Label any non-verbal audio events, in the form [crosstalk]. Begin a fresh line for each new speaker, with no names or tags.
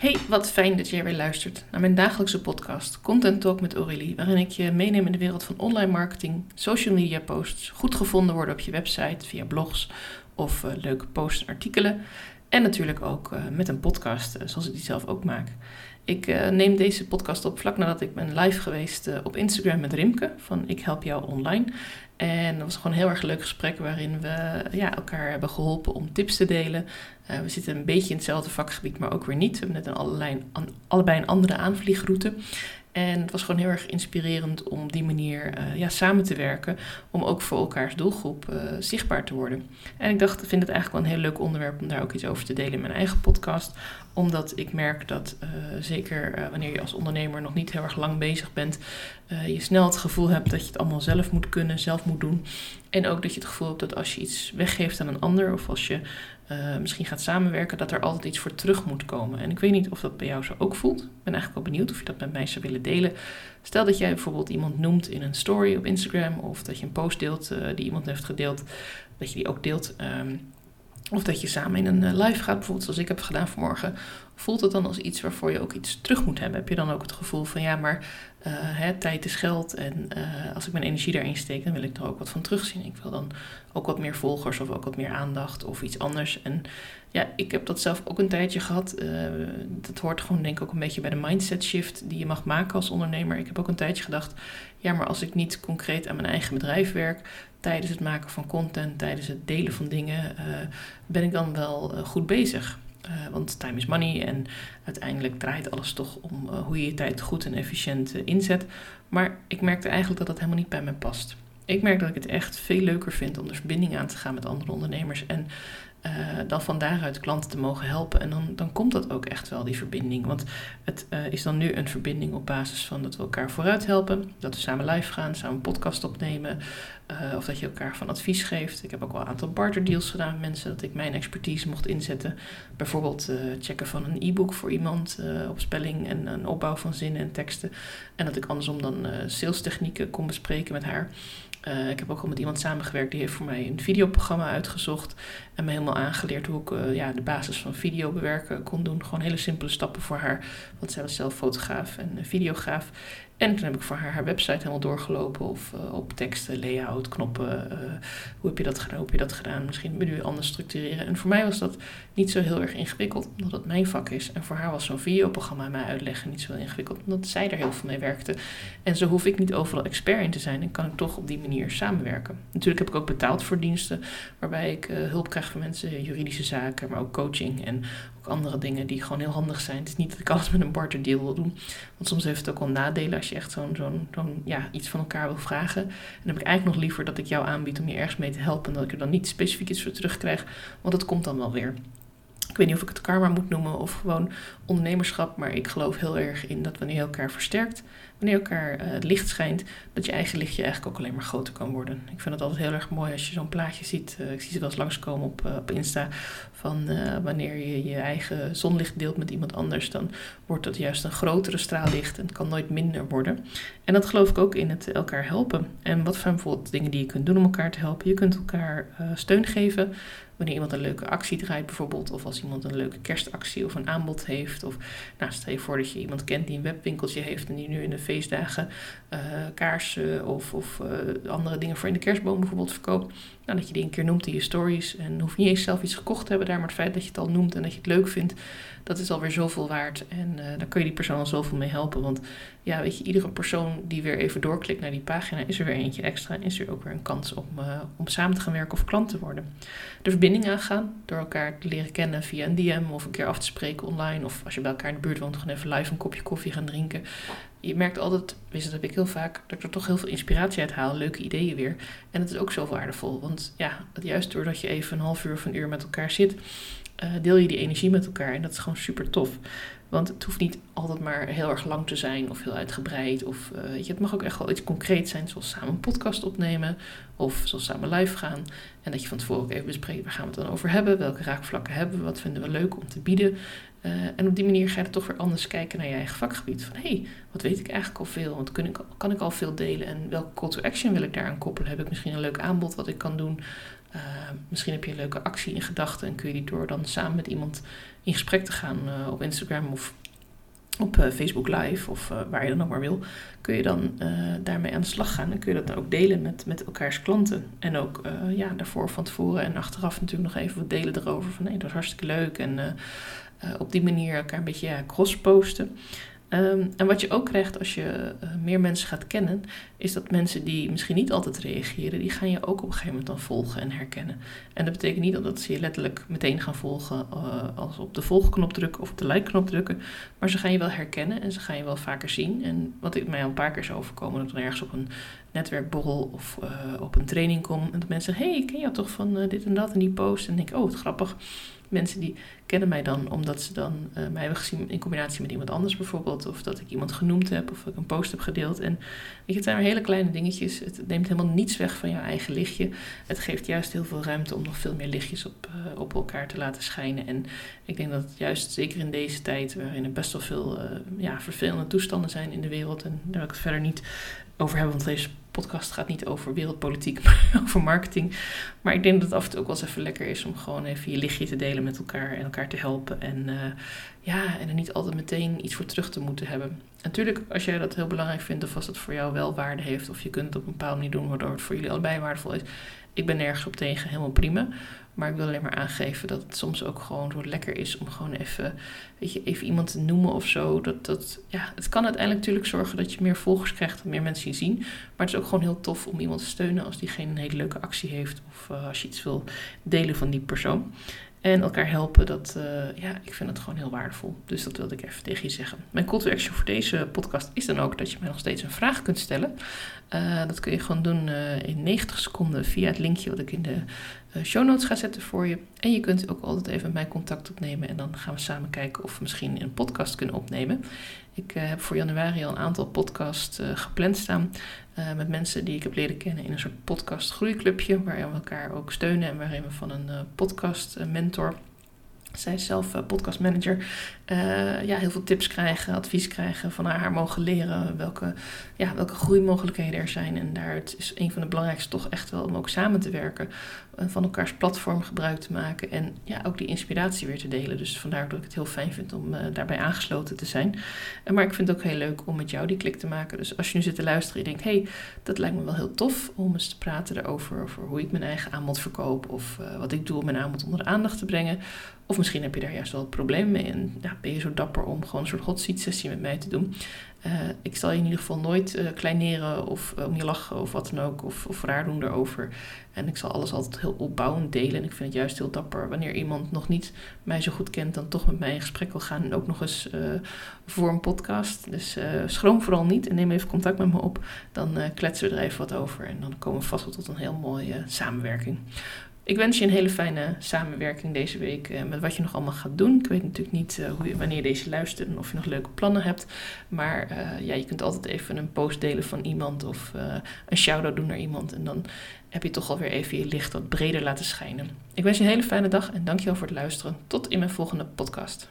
Hey, wat fijn dat jij weer luistert naar mijn dagelijkse podcast Content Talk met Aurélie, waarin ik je meeneem in de wereld van online marketing, social media posts, goed gevonden worden op je website via blogs of uh, leuke posts en artikelen. En natuurlijk ook uh, met een podcast, uh, zoals ik die zelf ook maak. Ik neem deze podcast op vlak nadat ik ben live geweest op Instagram met Rimke van Ik Help Jou Online. En dat was gewoon een heel erg leuk gesprek waarin we ja, elkaar hebben geholpen om tips te delen. We zitten een beetje in hetzelfde vakgebied, maar ook weer niet. We hebben net een allerlei, allebei een andere aanvliegroute. En het was gewoon heel erg inspirerend om die manier uh, ja, samen te werken. Om ook voor elkaars doelgroep uh, zichtbaar te worden. En ik dacht, ik vind het eigenlijk wel een heel leuk onderwerp om daar ook iets over te delen in mijn eigen podcast. Omdat ik merk dat uh, zeker wanneer je als ondernemer nog niet heel erg lang bezig bent. je snel het gevoel hebt dat je het allemaal zelf moet kunnen, zelf moet doen. En ook dat je het gevoel hebt dat als je iets weggeeft aan een ander. Of als je misschien gaat samenwerken, dat er altijd iets voor terug moet komen. En ik weet niet of dat bij jou zo ook voelt. Ik ben eigenlijk wel benieuwd of je dat met mij zou willen delen. Stel dat jij bijvoorbeeld iemand noemt in een story op Instagram, of dat je een post deelt die iemand heeft gedeeld, dat je die ook deelt. Um, of dat je samen in een live gaat, bijvoorbeeld zoals ik heb gedaan vanmorgen. Voelt het dan als iets waarvoor je ook iets terug moet hebben? Heb je dan ook het gevoel van ja, maar uh, hè, tijd is geld en uh, als ik mijn energie daarin steek, dan wil ik er ook wat van terugzien. Ik wil dan ook wat meer volgers of ook wat meer aandacht of iets anders. En ja, ik heb dat zelf ook een tijdje gehad. Uh, dat hoort gewoon denk ik ook een beetje bij de mindset shift die je mag maken als ondernemer. Ik heb ook een tijdje gedacht, ja, maar als ik niet concreet aan mijn eigen bedrijf werk, tijdens het maken van content, tijdens het delen van dingen, ben ik dan wel goed bezig. Uh, want time is money en uiteindelijk draait alles toch om uh, hoe je je tijd goed en efficiënt uh, inzet. Maar ik merkte eigenlijk dat dat helemaal niet bij me past. Ik merk dat ik het echt veel leuker vind om de verbinding aan te gaan met andere ondernemers en uh, dan van daaruit klanten te mogen helpen. En dan, dan komt dat ook echt wel, die verbinding. Want het uh, is dan nu een verbinding op basis van dat we elkaar vooruit helpen. Dat we samen live gaan, samen podcast opnemen. Uh, of dat je elkaar van advies geeft. Ik heb ook wel een aantal barter deals gedaan met mensen. Dat ik mijn expertise mocht inzetten. Bijvoorbeeld checken van een e-book voor iemand op spelling en een opbouw van zinnen en teksten. En dat ik andersom dan sales technieken kon bespreken met haar. Uh, ik heb ook al met iemand samengewerkt die heeft voor mij een videoprogramma uitgezocht. En me helemaal aangeleerd hoe ik uh, ja, de basis van video bewerken kon doen. Gewoon hele simpele stappen voor haar. Want zij was zelf fotograaf en videograaf. En toen heb ik voor haar haar website helemaal doorgelopen. Of uh, op teksten, layout, knoppen. Uh, hoe heb je dat gedaan? Hoe heb je dat gedaan? Misschien menu anders structureren. En voor mij was dat niet zo heel erg ingewikkeld, omdat het mijn vak is. En voor haar was zo'n videoprogramma mij uitleggen niet zo heel ingewikkeld, omdat zij er heel veel mee werkte. En zo hoef ik niet overal expert in te zijn en kan ik toch op die manier samenwerken. Natuurlijk heb ik ook betaald voor diensten, waarbij ik uh, hulp krijg van mensen, juridische zaken, maar ook coaching en andere dingen die gewoon heel handig zijn. Het is niet dat ik [laughs] alles met een barter deal wil doen, want soms heeft het ook wel nadelen als je echt zo'n zo'n zo'n ja, iets van elkaar wil vragen. En dan heb ik eigenlijk nog liever dat ik jou aanbied om je ergens mee te helpen. En dat ik er dan niet specifiek iets voor terugkrijg. Want dat komt dan wel weer. Ik weet niet of ik het karma moet noemen of gewoon ondernemerschap. Maar ik geloof heel erg in dat wanneer je elkaar versterkt, wanneer elkaar uh, het licht schijnt, dat je eigen lichtje eigenlijk ook alleen maar groter kan worden. Ik vind het altijd heel erg mooi als je zo'n plaatje ziet. Uh, ik zie ze wel eens langskomen op, uh, op Insta. Van wanneer je je eigen zonlicht deelt met iemand anders, dan wordt dat juist een grotere straallicht en het kan nooit minder worden. En dat geloof ik ook in het elkaar helpen. En wat zijn bijvoorbeeld dingen die je kunt doen om elkaar te helpen? Je kunt elkaar steun geven wanneer iemand een leuke actie draait bijvoorbeeld, of als iemand een leuke kerstactie of een aanbod heeft. Of nou, stel je voor dat je iemand kent die een webwinkeltje heeft en die nu in de feestdagen uh, kaarsen of, of uh, andere dingen voor in de kerstboom bijvoorbeeld verkoopt. Nou, dat je die een keer noemt in je stories en hoef je niet eens zelf iets gekocht te hebben daar, maar het feit dat je het al noemt en dat je het leuk vindt, dat is alweer zoveel waard. En uh, daar kun je die persoon al zoveel mee helpen. Want ja, weet je, iedere persoon die weer even doorklikt naar die pagina, is er weer eentje extra. Is er ook weer een kans om, om samen te gaan werken of klant te worden. De verbinding aangaan door elkaar te leren kennen via een DM of een keer af te spreken online. Of als je bij elkaar in de buurt woont, gewoon even live een kopje koffie gaan drinken. Je merkt altijd, wist dat heb ik heel vaak, dat ik er toch heel veel inspiratie uit haal, leuke ideeën weer. En het is ook zo waardevol. Want ja, juist doordat je even een half uur of een uur met elkaar zit, uh, deel je die energie met elkaar. En dat is gewoon super tof. Want het hoeft niet altijd maar heel erg lang te zijn of heel uitgebreid. Of weet je, het mag ook echt wel iets concreet zijn, zoals samen een podcast opnemen. Of zoals samen live gaan. En dat je van tevoren ook even bespreekt, waar gaan we het dan over hebben? Welke raakvlakken hebben we? Wat vinden we leuk om te bieden? Uh, en op die manier ga je toch weer anders kijken naar je eigen vakgebied. Van hé, hey, wat weet ik eigenlijk al veel? Want kan ik, kan ik al veel delen? En welke call to action wil ik daaraan koppelen? Heb ik misschien een leuk aanbod wat ik kan doen? misschien heb je een leuke actie in gedachten en kun je die door dan samen met iemand in gesprek te gaan op Instagram of op Facebook Live of waar je dan ook maar wil, kun je dan daarmee aan de slag gaan. En kun je dat dan ook delen met, met elkaars klanten. En ook ja, daarvoor van tevoren en achteraf natuurlijk nog even wat delen erover. Van nee, dat is hartstikke leuk. En op die manier elkaar een beetje ja, cross posten. Ehm, en wat je ook krijgt als je uh, meer mensen gaat kennen, is dat mensen die misschien niet altijd reageren, die gaan je ook op een gegeven moment dan volgen en herkennen. En dat betekent niet dat ze je letterlijk meteen gaan volgen uh, als op de volgknop drukken of op de like-knop drukken, maar ze gaan je wel herkennen en ze gaan je wel vaker zien. En wat ik mij al een paar keer is overkomen, dat ik dan ergens op een netwerkborrel of op een training kom en dat mensen zeggen, hey, ik ken jou toch van dit en dat en die post. En denk ik, oh, wat grappig mensen die kennen mij dan omdat ze dan uh, mij hebben gezien in combinatie met iemand anders bijvoorbeeld. Of dat ik iemand genoemd heb of ik een post heb gedeeld. En weet je, het zijn maar hele kleine dingetjes. Het neemt helemaal niets weg van jouw eigen lichtje. Het geeft juist heel veel ruimte om nog veel meer lichtjes op, uh, op elkaar te laten schijnen. En ik denk dat juist zeker in deze tijd waarin er best wel veel uh, ja, vervelende toestanden zijn in de wereld. En daar wil ik het verder niet over hebben, want deze podcast gaat niet over wereldpolitiek, [laughs] maar over marketing. Maar ik denk dat het af en toe ook wel eens even lekker is om gewoon even je lichtje te delen met elkaar en elkaar te helpen. En, uh, ja, en er niet altijd meteen iets voor terug te moeten hebben. Natuurlijk, als jij dat heel belangrijk vindt of als het voor jou wel waarde heeft of je kunt het op een bepaalde manier doen waardoor het voor jullie allebei waardevol is. Ik ben nergens op tegen, helemaal prima. Maar ik wil alleen maar aangeven dat het soms ook gewoon zo lekker is om gewoon even, weet je, even iemand te noemen of zo. Dat, dat, ja, het kan uiteindelijk natuurlijk zorgen dat je meer volgers krijgt, dat meer mensen je zien. Maar het is ook gewoon heel tof om iemand te steunen als diegene een hele leuke actie heeft. Of uh, als je iets wil delen van die persoon. En elkaar helpen, dat, uh, ja, ik vind het gewoon heel waardevol. Dus dat wilde ik even tegen je zeggen. Mijn call to action voor deze podcast is dan ook dat je mij nog steeds een vraag kunt stellen. Uh, dat kun je gewoon doen uh, in 90 seconden via het linkje wat ik in de show notes ga zetten voor je. En je kunt ook altijd even met mij contact opnemen en dan gaan we samen kijken of we misschien een podcast kunnen opnemen. Ik heb voor januari al een aantal podcasts gepland staan. Uh, met mensen die ik heb leren kennen in een soort podcast groeiclubje. Waarin we elkaar ook steunen en waarin we van een podcast mentor zij is zelf uh, podcastmanager. Uh, ja, heel veel tips krijgen, advies krijgen, van haar, mogen leren welke, ja, welke groeimogelijkheden er zijn. En daar het is een van de belangrijkste toch echt wel om ook samen te werken. Van elkaars platform gebruik te maken en ja, ook die inspiratie weer te delen. Dus vandaar dat ik het heel fijn vind om daarbij aangesloten te zijn. maar ik vind het ook heel leuk om met jou die klik te maken. Dus als je nu zit te luisteren en je denkt, hey, dat lijkt me wel heel tof om eens te praten erover. Over hoe ik mijn eigen aanbod verkoop of wat ik doe om mijn aanbod onder de aandacht te brengen. Of misschien heb je daar juist wel het probleem mee en ja, ben je zo dapper om gewoon een soort hot seat sessie met mij te doen. Uh, ik zal je in ieder geval nooit uh, kleineren of uh, om je lachen of wat dan ook, of, of raar doen erover. En ik zal alles altijd heel opbouwend delen. En ik vind het juist heel dapper wanneer iemand nog niet mij zo goed kent, dan toch met mij in gesprek wil gaan. En ook nog eens voor een podcast. Dus schroom vooral niet en neem even contact met me op. Dan kletsen we er even wat over en dan komen we vast wel tot een heel mooie samenwerking. Ik wens je een hele fijne samenwerking deze week uh, met wat je nog allemaal gaat doen. Ik weet natuurlijk niet uh, hoe je, wanneer je deze luistert en of je nog leuke plannen hebt. Maar uh, ja, je kunt altijd even een post delen van iemand of een shout-out doen naar iemand. En dan heb je toch alweer even je licht wat breder laten schijnen. Ik wens je een hele fijne dag en dankjewel voor het luisteren. Tot in mijn volgende podcast.